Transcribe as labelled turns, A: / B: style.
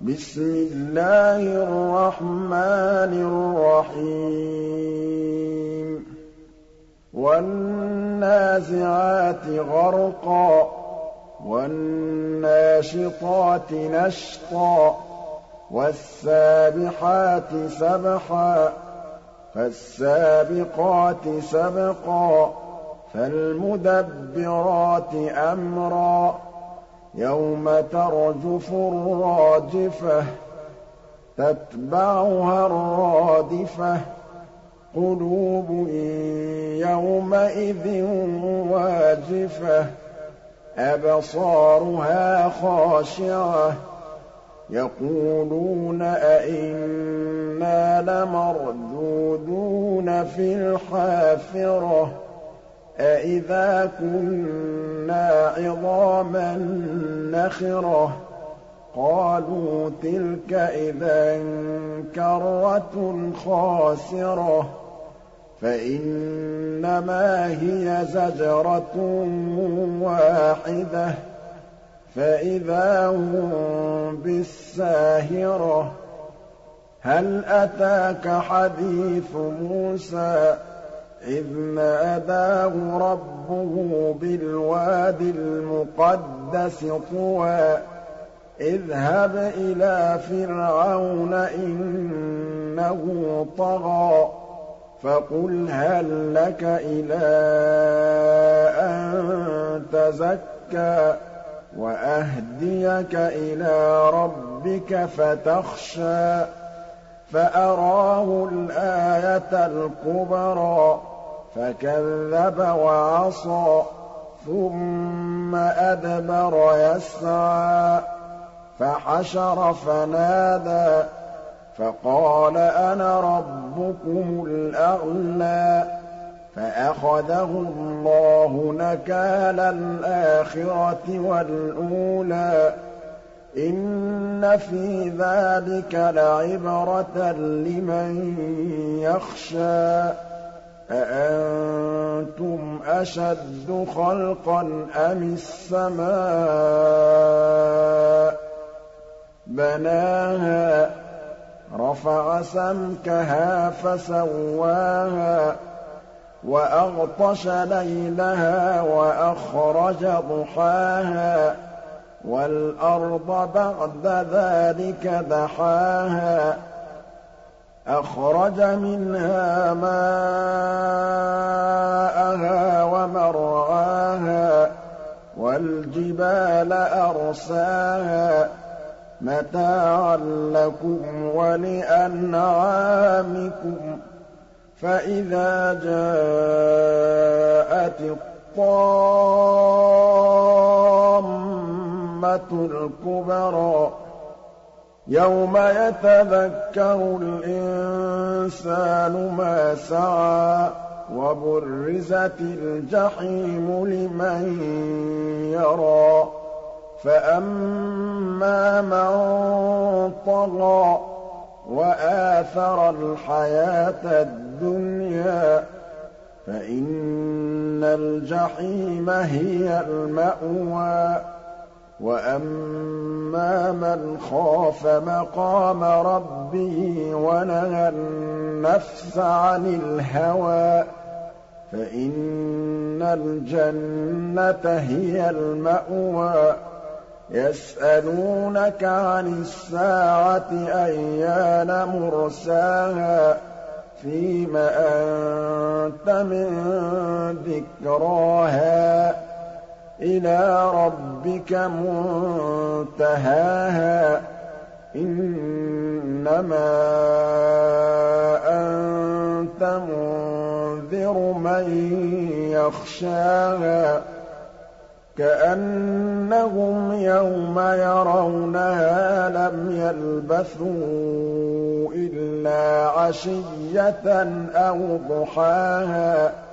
A: بِسْمِ اللَّهِ الرَّحْمَٰنِ الرَّحِيمِ. وَالنَّازِعَاتِ غَرْقًا وَالنَّاشِطَاتِ نَشْطًا وَالسَّابِحَاتِ سَبْحًا فَالسَّابِقَاتِ سَبْقًا فَالْمُدَبِّرَاتِ أَمْرًا. يَوْمَ تَرْجُفُ الرَّاجِفَةُ تَتْبَعُهَا الرَّادِفَةُ قُلُوبٌ يَوْمَئِذٍ وَاجِفَةٌ أَبْصَارُهَا خَاشِعَةٌ يَقُولُونَ أَإِنَّا لَمَرْدُودُونَ فِي الْحَافِرَةِ. أَإِذَا كُنَّا عِظَامًا نَّخِرَةً قَالُوا تِلْكَ إِذًا كَرَّةٌ خَاسِرَةٌ فَإِنَّمَا هِيَ زَجْرَةٌ وَاحِدَةٌ فَإِذَا هُم بِالسَّاهِرَةِ هَلْ أَتَاكَ حَدِيثُ مُوسَىٰ إِذْ نَادَاهُ رَبُّهُ بِالْوَادِ الْمُقَدَّسِ طُوًى اذْهَبْ إِلَىٰ فِرْعَوْنَ إِنَّهُ طَغَىٰ فَقُلْ هَل لَّكَ إِلَىٰ أَن تَزَكَّىٰ وَأَهْدِيَكَ إِلَىٰ رَبِّكَ فَتَخْشَىٰ فَأَرَاهُ الْآيَةَ الْكُبْرَىٰ فَكَذَّبَ وَعَصَىٰ ثُمَّ أَدْبَرَ يَسْعَىٰ فَحَشَرَ فَنَادَىٰ فَقَالَ أَنَا رَبُّكُمُ الْأَعْلَىٰ فَأَخَذَهُ اللَّهُ نَكَالَ الْآخِرَةِ وَالْأُولَىٰ. إِنَّ فِي ذَٰلِكَ لَعِبْرَةً لِّمَن يَخْشَىٰ. أَأَنتُمْ أَشَدُّ خَلْقًا أَمِ السَّمَاءُ ۚ؟ بَنَاهَا رَفَعَ سَمْكَهَا فَسَوَّاهَا وَأَغْطَشَ لَيْلَهَا وَأَخْرَجَ ضُحَاهَا. وَالْأَرْضَ بَعْدَ ذَٰلِكَ دَحَاهَا أَخْرَجَ مِنْهَا مَاءَهَا وَمَرْعَاهَا وَالْجِبَالَ أَرْسَاهَا. مَتَاعًا لَّكُمْ وَلِأَنْعَامِكُمْ. فَإِذَا جَاءَتِ الطَّامَّةُ الْكُبْرَىٰ يَوْمَ يَتَذَكَّرُ الْإِنسَانُ مَا سَعَىٰ وَبُرِّزَتِ الْجَحِيمُ لِمَن يَرَىٰ. فَأَمَّا مَن طَغَىٰ وَآثَرَ الْحَيَاةَ الدُّنْيَا فَإِنَّ الْجَحِيمَ هِيَ الْمَأْوَىٰ. وَأَمَّا مَنْ خَافَ مَقَامَ رَبِّهِ وَنَهَى النَّفْسَ عَنِ الْهَوَىٰ فَإِنَّ الْجَنَّةَ هِيَ الْمَأْوَىٰ يَسْأَلُونَكَ عَنِ السَّاعَةِ أَيَّانَ مُرْسَاهَا فِيمَ أَنتَ مِن ذِكْرَاهَا ۚ إِلَىٰ رَبِّكَ مُنتَهَاهَا. إِنَّمَا أَنتَ مُنذِرُ مَن يَخْشَاهَا. كَأَنَّهُمْ يَوْمَ يَرَوْنَهَا لَمْ يَلْبَثُوا إِلَّا عَشِيَّةً أَوْ ضُحَاهَا.